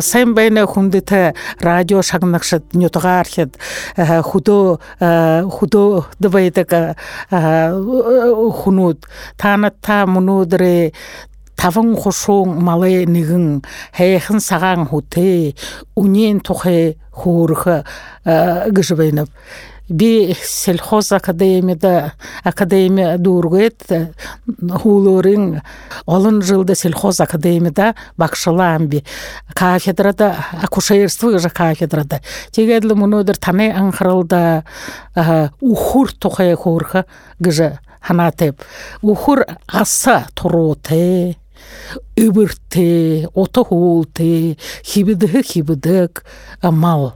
сайн байна хүндэт э, радио шагнагшд нютгаархэд э, хөдөө э, хөдөө дэвэдэг хүнүүд. Танат та мөнөөдрөө таван хушуун малын нэгэн хайхан сагаан хөтэй үнийн тухай хөөрөх гэж байна. Би сельхоз академияда академия дургет хулорин олон жылда сельхоз академияда багшылаам би. Кафедрада акушерство же кафедрада. Тегедле мунудер таны анхралда ухур тухай хөөрх гэж ханатеп. Ухур аса туруте үбірте оты хуулте хибидығы хибидік мал.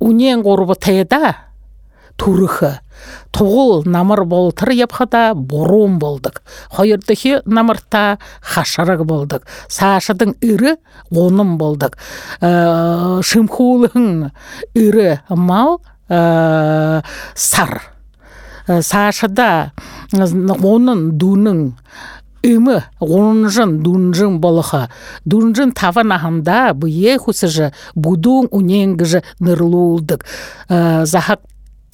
Унен ғорбы тайда турыхы. Туғыл намыр болтыр епхада борун болдық хойырдыхи намырта хашарык болдық сашыдың ирі оным болдық ә, шымхулың ирі мал ә, сар. Ә, сашыда оның дуның ымы онжын дунжын болыха дунжын таван ахында бые хусыжы будун уненгіжі нырлуулдык э, захак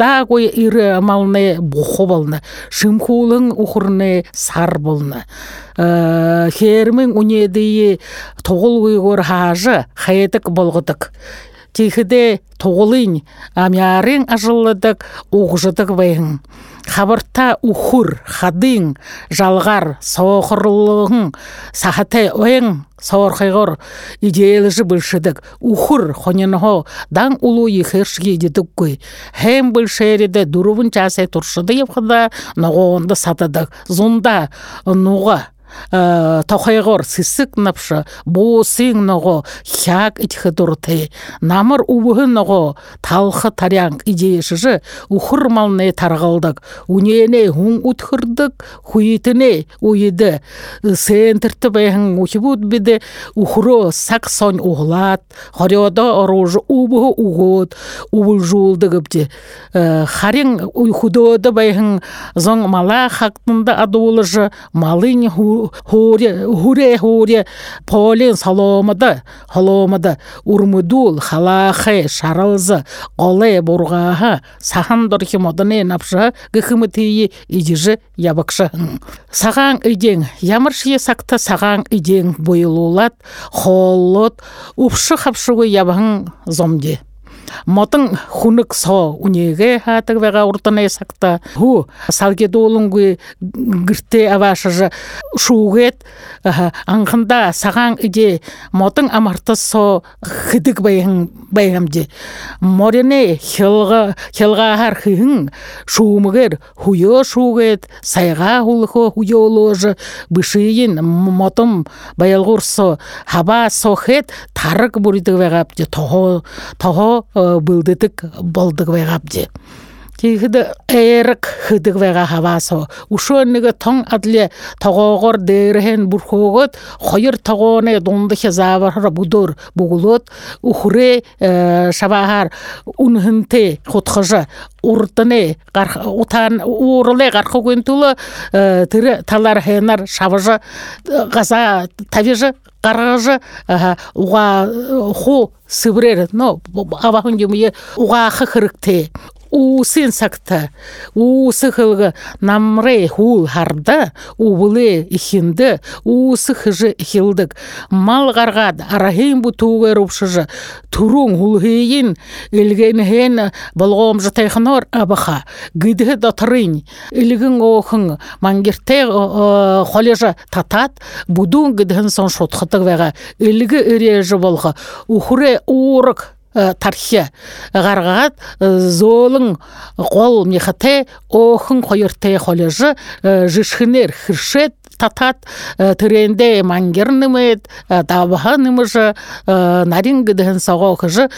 та кой иры амалны бухо болны шымхулың ухурны сар болны э, хермин унедии тоғыл уйгор хажы хаетик болгыдык тихиде тоғылын амярын ажылыдык уғжыдык байын хабарта ухур хадың жалғар соохырлығың сахате оең саорхайгор идеялыжы бөлшедік. Ухур хоненхо дан улу ехершге дедік кой хэм бөлшереде дурубын часе туршыды епхада ноғонды сатыдық зунда нуға. Э, тохайгор сысык напша босың ного хяк итхыдурты намыр убығы ного талхы таряң идеяшыжы ухырмалны таргалдык унене хун утхырдык хуитыне уйды сентірті бәйхін ухибут биде ухро сак сон ухлат хорёда оружы убығы угот убылжулдыгыпте э, харин худода бәйхін зон мала хактында адуулыжы малын хуре хуре хуре. Полин саломада халомада. Урмудул халахе шаралзы оле бургаха сахан дорхи модане напша гыхымыты ижижи ябакша саган идең ямыршие сакта саган идең буйлулат холлот упшы хапшугы ябаң зомде. Мотың хунук со унеге хатык вега уртана сакта. Ху салге долунгу гирте авашыжы шугет аңхында саган иде мотың амарты со хыдык байын байамде морене хилга хилга хар хын шумыгер хуё шугет сайга хулхо хуёложы бышыйын мотым баялгурсо хаба сохет тарык буридык вегапте toho toho былдытык болдык вайгапди тихиде эрик хыдык вайга хавасо. Ушонныга тоң адле тогогор дээрхен бурхогот хойыр тогоне дунды хезавар будур бугулот ухре шабахар унхынте хотхожа уртыне утан урле гархы гүнтулы тире талар хенар шабыжы газа тавижы қарғажы уға ху сыбрер но абахын жумие уға хырыкте усын сакта усы хылгы намре хул харда убылы ихинді усы хыжы ихилдык мал гаргад арахин бу тугер упшыжы турун хулхейин илген хен болгом жытайхнор абаха гыдhe дотрын илген охын мангерте холежа татат будун гыдхын сон шотхытык вега илге ирежы болга ухуре урык тархи гаргат золың қол мехате охын қойырте холежы жишхинер хиршет татат тренде мангернымет табаханымыжы нарингыдын сағоқыжы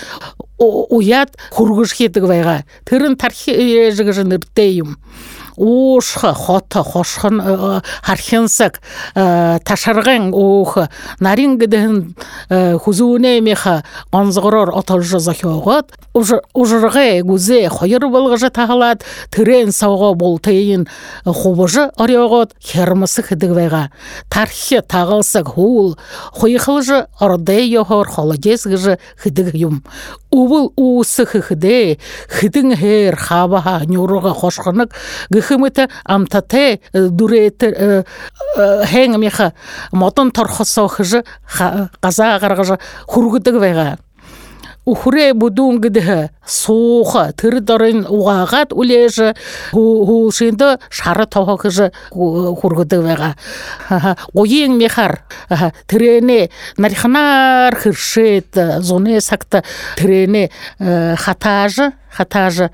уят хургыш хетігвайға тырын тархи ежігіжі ныртейім ушха хота хошхан хархенсак ташарган ох нарин гден хузуне меха анзгорор отолжа захиогот ужырге гузе хойыр болгажа тахалат трен сауға болтейін хубыжы орёгот хермысы хыдыгвайга тархи тағылсык хул хойхылжы ордей йохор холодес гыжы хыдыг юм. Убыл усы хыхыде хыдың хер хабаха нюруга хошхынык амтате дуретер хең меха мотон торхосо хыжы каза гаргыжы хургыдыгвайга ухуре будун гидhe суха тыр дорын угагат улеже хулшинды шары тохокыжы хургыдывега оең мехар. Тірене нариханар хыршет зоне сакта тірене хатажы хатажы.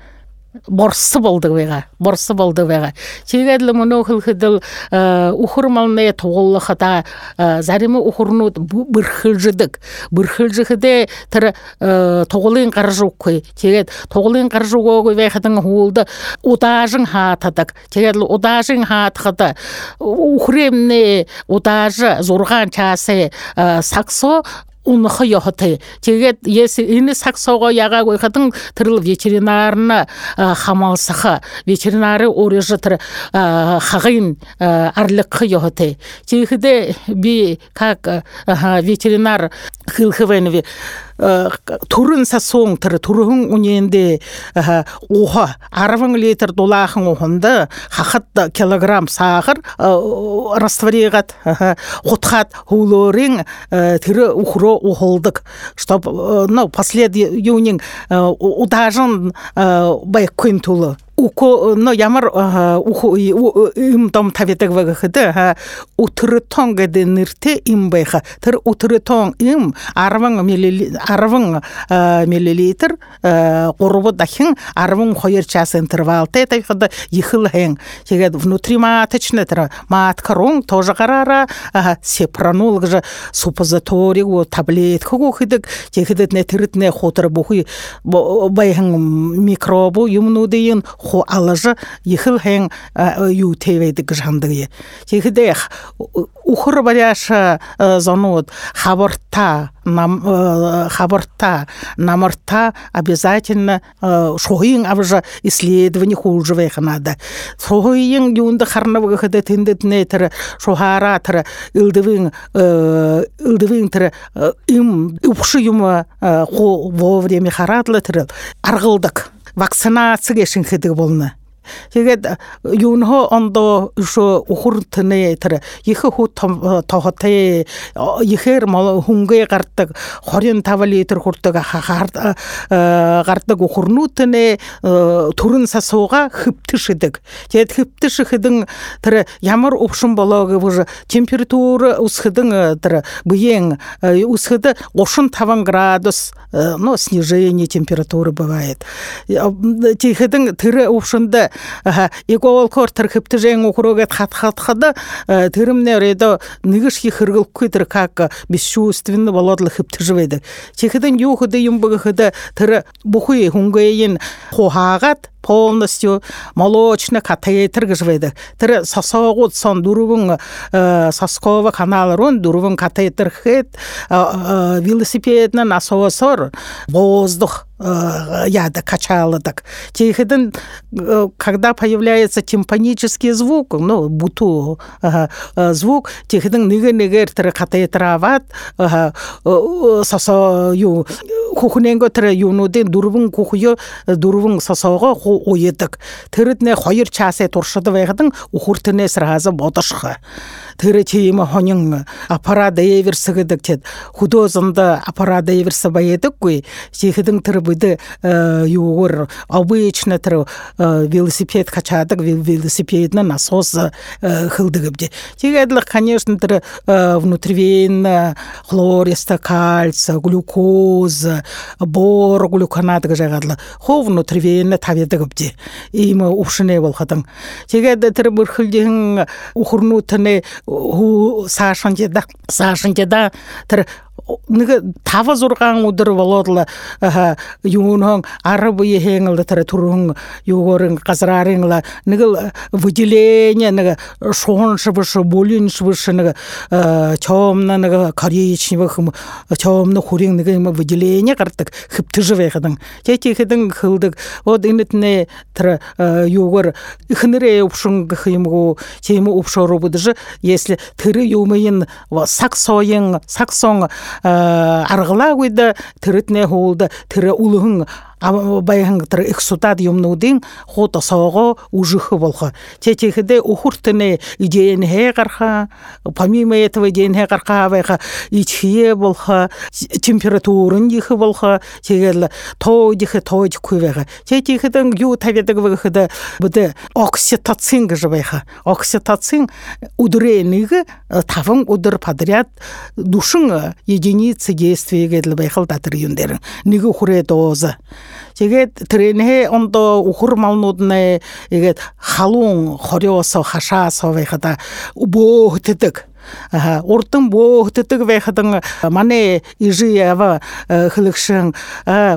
Борсы болды вега борсы болды вега чегедле моно хылхыдыл ухурмалне тоголлы хата заримы ухурну бырхылжыдык бырхылжыхыде тыр тоголын каржуккой чегет тоголын каржугогой вехадың хулды удажың хатадык чегедле удажың хатхыды ухремне удажы зурган часе саксо унхы йохты тэгээд если ины саксого яга койхатын тырыл ветеринарна хамалсаха. Ветеринары орежы тыр хагын арлыкы йохты чехиде би как ветеринар хылхывенви турын соң тыр турын уненде оха арвың литр долахын ухынды хахат килограмм сахар растворигат хотхат хулорин тыры ухро ухолдык чтоб ну послед юнин удажын байкын тулы. Уко но ямар им том тавитек вагахыды ха утыры тонгеде нирте им байха тыр утыры тон им арвың миллилитр арвың миллилитр курбу дахин арвың хойер час интервал те тайхыды ихыл хэн тэгээд внутриматочный тра маткарун тоже карара сепранул же хыдык техыдыт не тырытне хотыр бухуй байхан микробу ху алажы ихыл хэн ю тевейді гжандыгы техиде ухыр баряша занут хабарта нам хабарта намарта обязательно шоин абжа исследование хужевых надо шоин юнда харнавы хада тиндет нетер шохара тер илдывин илдывин тер им упшы юма хо вовремя харатлы тер аргылдык вакцинация кешин хедик болны. Тэгээд юунхо ондо шо ухуртны тэр их ху тохотэй ихэр мол хүнгээ гардаг 25 литр хүрдэг гардаг ухурнуутны төрөн сасууга хөвтөшөдөг тэгээд хөвтөшөхдөн тэр ямар өвшин болоо гэвэр температура өсөхдөн тэр бүен өсөхөд 35 градус но снижение температуры бывает. Тийхэдэн тэр өвшөндө игоол кортер хептежен ухрогет хат хат хада тэрэмнэ редо нэгш хи хэргэлгүй тэр как бесчувственно болодло хептежвэдэг чихэдэн юу хөдө юм бэгэхэд тэр бүхий хүнгэйн хухаагаад полностью молочный катетер гыжвайды тэр сосоогууд сон дөрвөн соскова каналрун дөрвөн катетер хэт велосипедна насосор воздух яда качала так тихиден когда появляется тимпанический звук ну буту звук тихиден ниге нигер тэр катетрават сосо ю кухненго тэр юнуудын дөрвөн кухё дөрвөн сосоого уйддаг. Тэрэд нэ хоёр чаасаа туршид байгадан үхүртнээс раза бодошх. Тэр тийм хонин аппарат эверсгэдэг тэд художанда аппарат эверс баядаггүй. Чихэдэн тэр бид юугөр обычно тэр велосипед качаадаг велосипед на насос хылдыгыбде. Тэгээд л конечно тэр внутривенно хлориста кальция глюкоза бор глюконат гэжагадлаа хов внутривенно тавьядаг бди ийм өвшнээ болоход тэгээд тэр бүрхэлжин ухрнуутны хүү саашанжда саашанжда тэр ныгы тава зурган удыр болодлы юнон ары бые хеңылды тара турун югорын казрарыңла. Ныгы выделение ныгы шон шыбышы болин шыбышы ныгы чомна ныгы коричневых чомна хурин ныгы выделение картык хыпты живе хыдың. Тети хыдың хылдык. Вот инетне тара югор хыныре упшун хымгу чему упшору будыжы. Если тыры юмайын саксойың саксоң аргыла куйда тырытне хуулда тыры улуһун баянгытыр эксутад юмнуудин хота сого ужыхы болха тетихиде ухуртыне идеен хе карха помимо этого идеен хе карха байха ичхие болха температурын дихы болха тегел то дихы то кувега тетихиден ю таведег выхода буде окситоцин гжбайха окситоцин удрениги тавын удыр подряд душың единицы действия гедл байхал датыр юндер ниги хуре доза Тэгээд тэрэнэ ондо ухур малнууд нэ игээд халуун хориосо хашаасо байхада бөөхтдөг урдын бөөхтдөг байхадан мане ижиява хылыгшин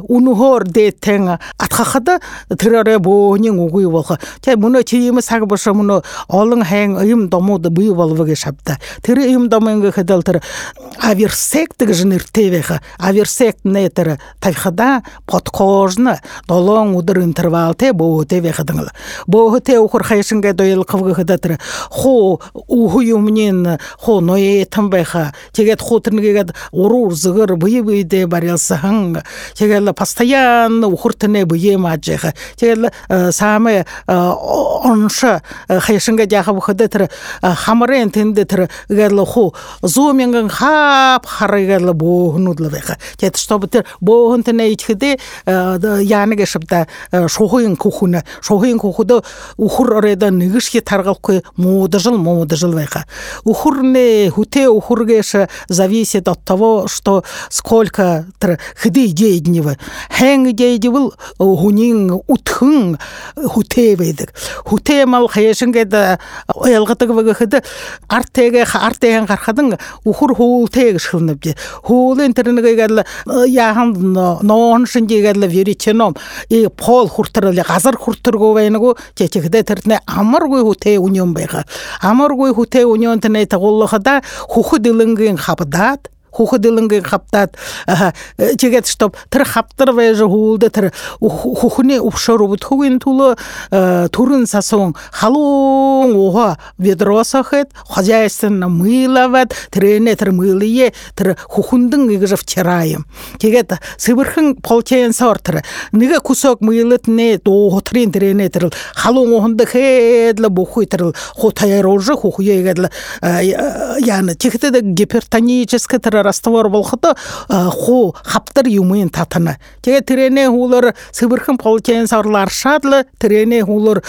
унухор дэтэн атхахада тэрэрэ бөөний үгүй болох тэ мөнө чийм саг бош мөнө олон хэн юм домууд бий болвоги шапта. Тэр юм домын хэдэл тэр аверсек гэж нэртэвэха аверсек нэтэр тавхада подкожна долон удыр интервал тэ бөөтэй байхадан бөөтэй ухур хайшингэ дойл кывгы хэдэтэр ху уху ху ное тамбайха тэгээд ху тэрнэгээд урур зыгыр бый бийдэ барялсахан тэгээд постоянно ухуртне бие мажеха тэгээд саме онша хайшингэ жаха бухадэ тэр хамрен тэндэ тэр гэрло ху зумингэн хап харыгэрло боохнудлы байха тэгээд чтобы тэр боохнтне ичхэдэ яаныгэ шыбда шухуин кухуна шухуин кухудо ухур ореда нэгшхи таргалхгүй муудажыл муудажыл байха ухурне хуте ухургеш зависит от того что сколько тэр хыды дейднева хэн дейдивыл хунин утхын хуте байдаг хуте мал хаяшингеда оялгатыг вагахыды артеге артеген гархадын ухур хуултег шылныбди. Хуулын тэрнэгэл яхан ноон шинжигэл вериченом и пол хуртырылы газар хуртыргу байнагу чечигде тэрне амаргуй хуте унион байга амаргуй хуте унион тне тагуллахада хухудылынгийн хабдат хухадылынгийн хаптат чегет чтоб тэр хаптар вэжэ хуулда тэр хухны упшор убут хугин тулы турын сасон халун уха ведросахет хозяйственно мылават трене тэр мылые тэр хухундын игжа втираем тегет сыбырхын полчен сортыр нига кусок мылыт не доохотрин трене тэр халун ухунда хедле бухуй тэр хутаяр уже хухуе гедла яны. Тегет гипертоническая тэр раствор болхото ху хаптар юмын татана тэгээ тэрэне хуулар сыбырхэн полчен сорлар шадлы тэрэне хуулар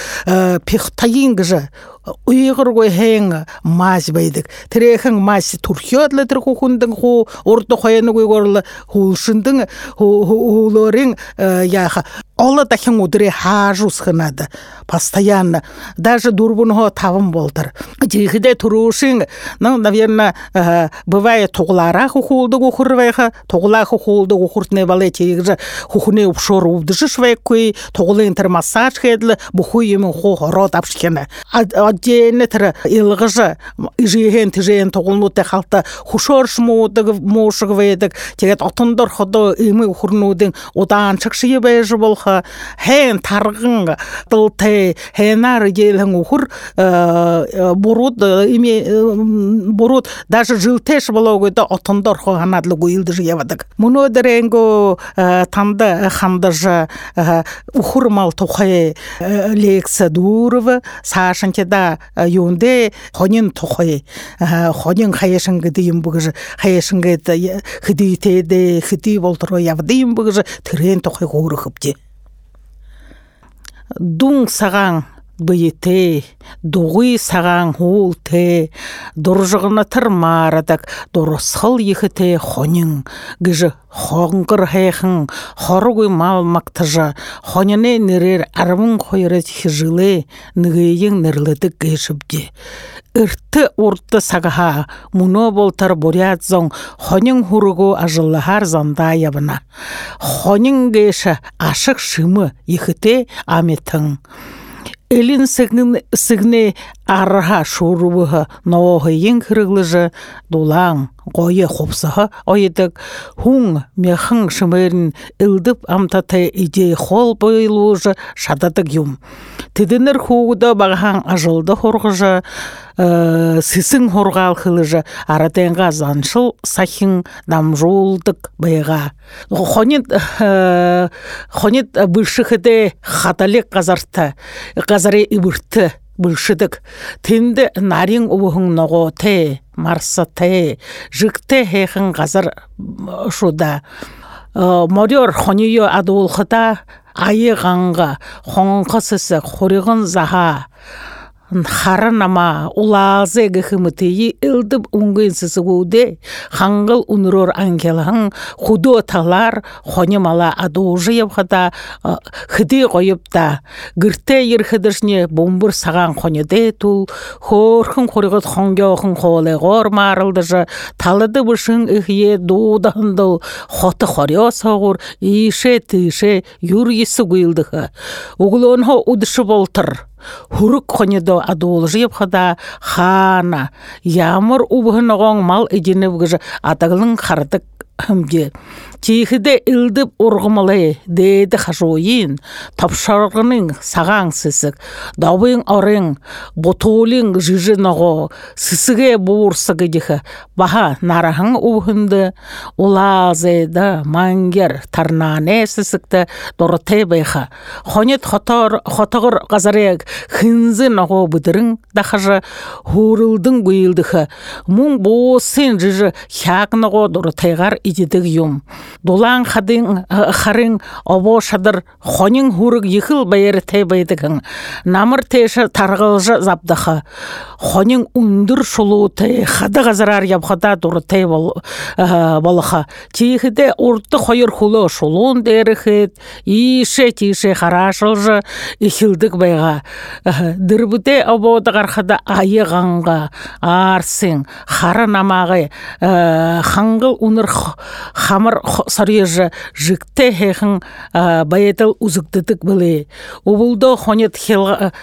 пихтаин гэж уйгыргүй хэн мас байдаг тэрэхэн мас турхиодлы тэр хүхэндэн хуу урд хойноггүй горл хуулшиндэн хуулорын яха Ола дахин өдрөө хааж усхнаад постоянно. Даже дурбунхо таван болдор. Жихидэ турушин ну наверное бывает туглара хухулды гухурвайха тугла хухулды гухуртне бале чигж хухне упшор увдышш вайкуй туглы интер массаж хедл бухуй юм ху рот апшкена. Отдельно тер илгыжы. Жиген тижен туглнуте халта хушорш муудаг муушг вэдэг тэгээд отондор ходо имы хурнуудын удаан чагшие байж болох болха хэн тарган дылтэй хэнар гелэн ухур буруд име буруд даже жилтэш болохгүйдө отондор хо ханадлы гуилдж явадаг. Мунодеренго танда хандажа ухур мал тухай лекция дурова сашанчада юнде хонин тухай хонин хаяшын гдим бугж хаяшын гд хдитеде хди болтро явдым бугж трен тухай гурыхыпти дун сагаң. Быйыте сагаң хул те дуржыгына тырмарадак доросхыл ехете хонин гыжы хонгыр хэхэн хоргуй мал мактажа хонене нерер армын хойрет хижиле ныгыйын нерледик гэшибде ырты урты сагаха муно болтар бурятзон хонин хуругу ажыллахар занда ябына. Хонин гэша ашык шымы ехете аметың Элин сыгны, сыгны ноохы ең кырыглыжы дулаң қойы хопсыха ойдык хуң мехың шымерін ылдып амтаты иде хол бойлужы шададык юм. Тидинер хууда багахан ажылды хоргыжы э, сысың хоргал хылыжы аратенга заншыл сахин намжулдык байга хонит э, хонит бышыхыде хаталек казарта казаре ибырты. Бышыдык тинде нарин убухың ного те марса те жыкте хехын казар шуда. Э, морёр хонийо адуулхыта айыганга хоңқысысы хоригын заха харанама улазе гхмтии илдып унгынсысыгуде хангыл унрор ангелхан худо талар хонемала адужы ябхата хыды та гырте ерхыдышне бомбур саган хонеде тул хорхын хоригот хонгёхын холе гор марылдыжы талыды бышын ихе дудандыл хоты хорё согур ише тыше юр есі гуйлдыхы углон хо удышы хурuk хонедо адуулжип хада хана ямар убхыногон мал эжинебгыж атаглын хардык хымге тихиде илдип ургумалы деди хашуин тапшаргының сагаң сысык дабың орың ботулин жижиного сысыге буурсыгы дихы баха нарахың ухынды улазеда мангер тарнане сысыкты дороте байха хонет хотор хотогор газарек хынзы наго будырың дахажы хурылдың гуилдыхы мун босын жижи хякного доротегар идидиг юм. Дулаң хадың харың обо шадыр хонин хурыг ехил байер те байдыгын намыр теші тарғылжы запдахы хонин ундыр шулу те хады газарар ябхада дур те болыха тихиде урты хойыр хулы шулун дерихет ише тише харашылжы ихилдік байға дырбуте ободы гархада айығанға арсың хары намағы хаңгыл уныр хамыр сарыежы жикте хехэн баятал узыктытык былы убулдо хонет хелганын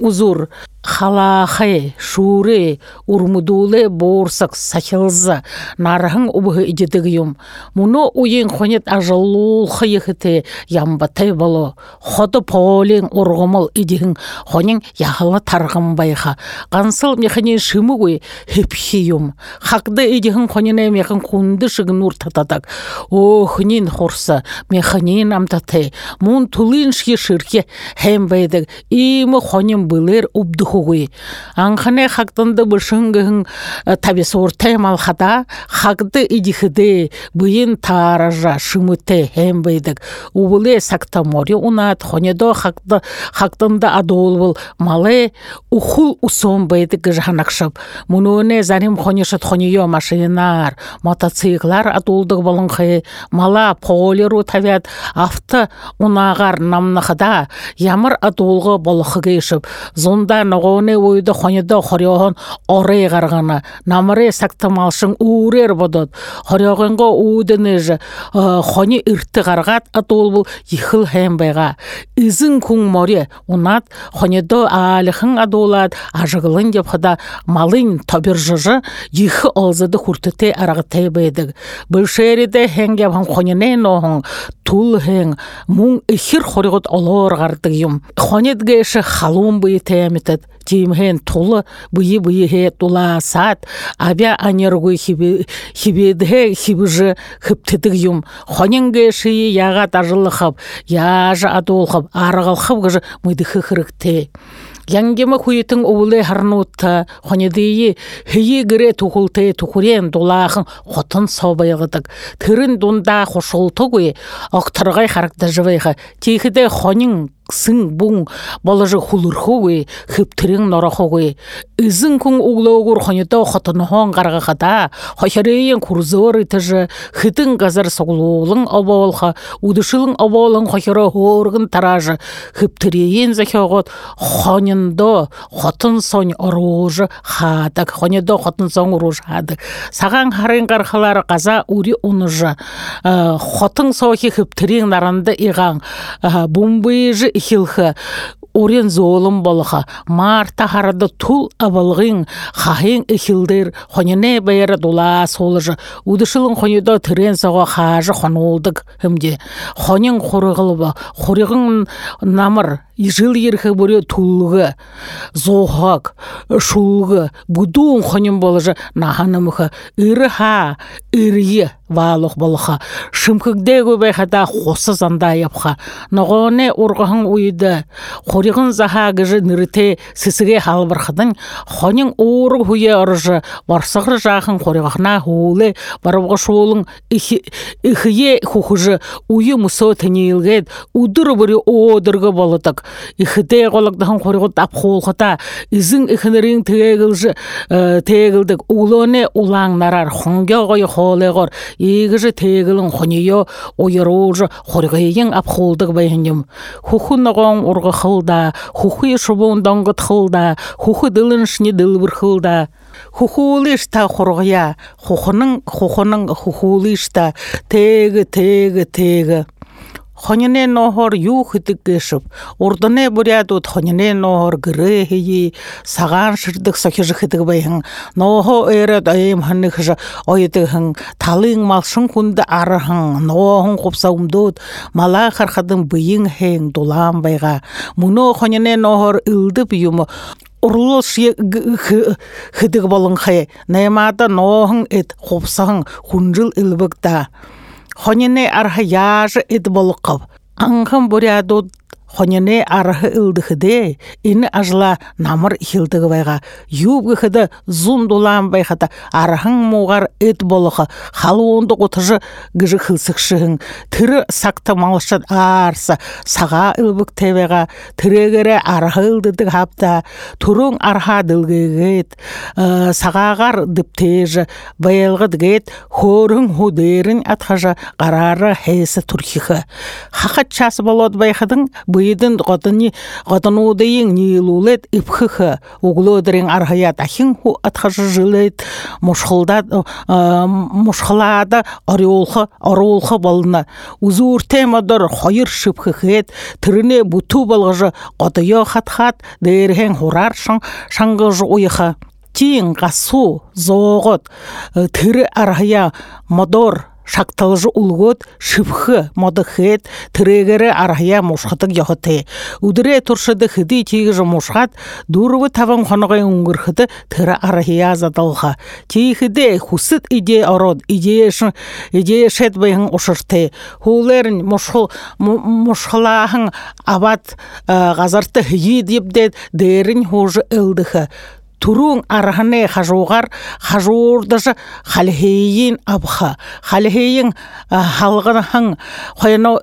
узур. Халахай шуре урмудуле борсак сахилза нарахын убы идедигиум муно уен хонет ажалул хыйхыте ямбатай боло. Ходы полен ургумал идихин хонин яхала таргым байха. Гансыл механи шимугуй хепхиюм хакды идихин хонине мехин кунды шыгын ур тататак охнин хорса механин амтате мун тулин ши ширке хем байдык имы хонин былыр убдуху хугуй. Анхане хактанды бышынгын э, табес ортай малхада хагды идихыды быйын таража шымыте хембейдик убуле сакта море унат хонедо хакты хактанда адол был мале ухул усон бейдик жаханакшып мунуне зарим хонешат хонеё машинар мотоциклар адулдык болынхы мала полеру тавят авто унагар намнахада ямар адулғы болохы кейшіп зонда гоне ойда хонеда хорёхон орей гаргана намре сактамалшын уурер бодот хорёгонго ууденеж хони ирти гаргат атол бул ихил хембега изин кун море унат хонедо алихын адолат ажыгылын деп хада малын тобиржыжы ихи олзады хуртете арагыте бедик бышериде хенгеп хан хонене нохон тул хен мун ихир хоригот олор гардык юм хонедгеше халун быйтемитет тимхен тулы быйы быйы хе тула сат. Абя анергуй хибе хибедhe хибже хыптыдык юм хоненге шии яга тажылыхып яжа адулхып аргылхып гыжы мыдыхы хырыкте янгема хуйтың улы харнутта хонедии хии гыре тухулте тухурен дулахын хотын собайгыдык тырын дунда хошултугуй октыргай характа живайха тихиде хонин сың бун балажы хулурхуги хыптырың норохуги ызын кун углогур хонето хотонхон гаргахата хохереен курзор итыжы хытын газар соглуулың оболха удышылың оболың хохеро хоргын таражы. Хыптыреен захогот хонендо хотын сонь оружы хадак хонедо хотын сон уруж хадак саган харын гархалар каза ури унужы хотын сохи хыптырың наранды иган бумбыжы ихилхы орен золым болха марта харады тул абалгын хахин ихилдер хонене бәйрі дула солыжы удышылын хонедо тірен саға хажы хонолдык хымде хонен хорығылы хорығын намыр жыл ерхі бұре тулғы зохак шулғы будун хонен болыжы наханымыхы ыры ха ырые валох болха шымкыгде көбе хата хосы занда япха. Ногоне ургахын уйды хоригын заха гыжы нырыте сысыге халбырхадын хонин ууру хуе оржы барсагыр жахын хоригахна хуле барабга шулың ихие хухужы уйы мусо тенилгет удыр бүре одыргы болотак ихте голакдахан хоригы тап холхата изин ихнерин тегилжы тегилдик улоне улаң нарар хонге гой холегор игіжі тегілін хонеё ойыружы хоргайын апхолдық байынем хуху ногон урғы хылда хуху шубун донгыт хылда хуху дылын шне дылбыр хылда хухулиш та хоргая хухының хухының хухулиш та тегі тегі тегі хонене нохор ю хытык кешіп урдыне бурядут хонене нохор гыры хии саган шырдык сохижы хытык байын нохо эрет айым ханны хыжы ойытыгын талың малшын кунды арыхын нохын купсаумдут мала хархадын быйын хең дулам байга муно хонене нохор ылдып юмы урлу хыдык болын хэ немада нохын эт купсаң хунжыл ылбыкта хонене арха яжы эд болыққып аңхым бурядут хонене архы ылдыхыде ини ажла намыр байга юбгы хыды зун дулан байхата архың мугар эт болохы халуунды утыжы гыжы хылсыкшыгын тыры сакты малышат арса сага ылбык тебега тирегере архы ылдыдык хапта туруң арха дылгегет сагагар дыптежы байылгы дгет хорың худерин атхажа карары хейсы турхихы хакат час болот байхадың быйдын годыни годынудыйын нилулет ипхыхы. Углодырын архаят ахин ху атхажы жилет. Мушхылда мушхылада ореолхы ореолхы болна узур темадыр хойыр шыпхыхет тирine буту болгыжы годыё хат-хат. Дээрхэн хурар шан шангыжы уйха тиң гасу зоогот тиры архая модор шакталжы улгот шыпхы модыхет тірегері архая мушхатык яхыты удыре туршыды хыды тигіжі мушхат дурвы таван хоногай унгырхыды тірі архая задалха. Тихыде хусыт иде ород идееш идеешет байын ушырты хулерін мушхыл мушхылахын абат газарты хyi дипдет дерин хужы ылдыхы. Туруң архане хажугар хажурдыжы халхейин абха. Халхейин халгын хойно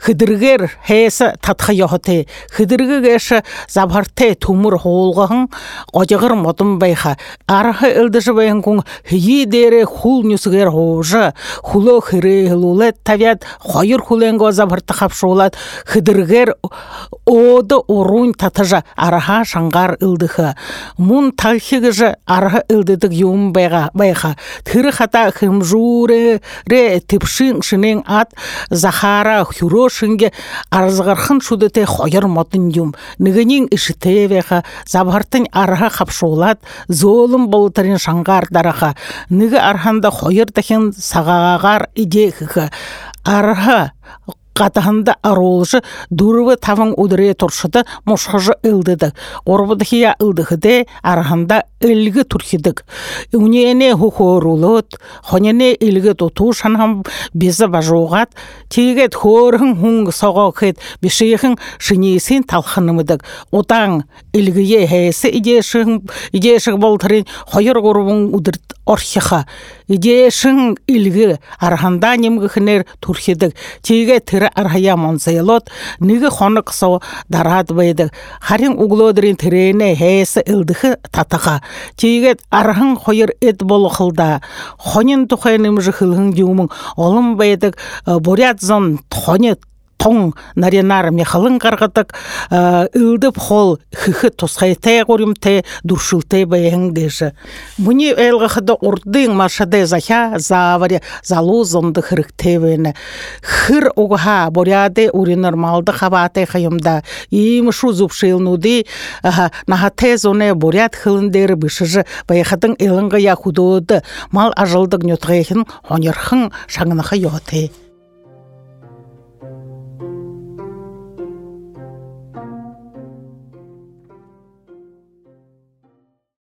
хыдыргер хеса татха йохоте хыдыргыгеш забарте тумур холгын ожыгыр мотун байха. Архы ылдыжы байын кун хии дере хул нюсгер хожа хуло хире лулет тавят хойыр хуленго забарты хапшулат. Хыдыргер оды урун татыжа арха шангар ылдыхы мун талхигыжы арха ылдыдык юм байга байха тыры хата хымжуре ре типшин шинен ат захара хюрошинге арзгархын шудете хойыр мотын юм. Нигенин веха забартын арха хапшулат золым болтырын шангар дараха ниги арханда хойыр дахин сагагар идехха арха қатағында аролжы дурвы тавың удыре туршыды мушхыжы ылдыды. Орбудхия ылдыхыде арханда ылгы турхидык. Унене хухорулут хонене илгы туту шанхам безі бажуғат. Тегет хорхын хунг соғоқет бешейхін шинесин талхынымыдык. Отаң илгие хесі идешің идешік болтырын хойыр горбун удырт орхиха. Идешин илги арханда нимгхнер турхидик тиге тирэ архая монсайлот нигэ хоног со дараад байдаг харин углодрын тэрэне хэс илдэх татаха. Тигээд архан хоёр эд болохылда. Хонин тухай нэмж хылгэн юмын олон байдаг бурят зон тони тон наринар мехалын каргатык ылдып хол хыхы тусхайтай горимте дуршылтай баян гэші. Мұни элгахыды урдың маршадай захя завари залу зонды хырыктевені. Хыр угха боряды ури нормалды хабатай хайымда им шу зупшылнуды нахате зоне борят хылындері бішыжы баяхадың элынға яхудоды мал ажылдық нөтғайхын хонерхын шаңынақы йоты.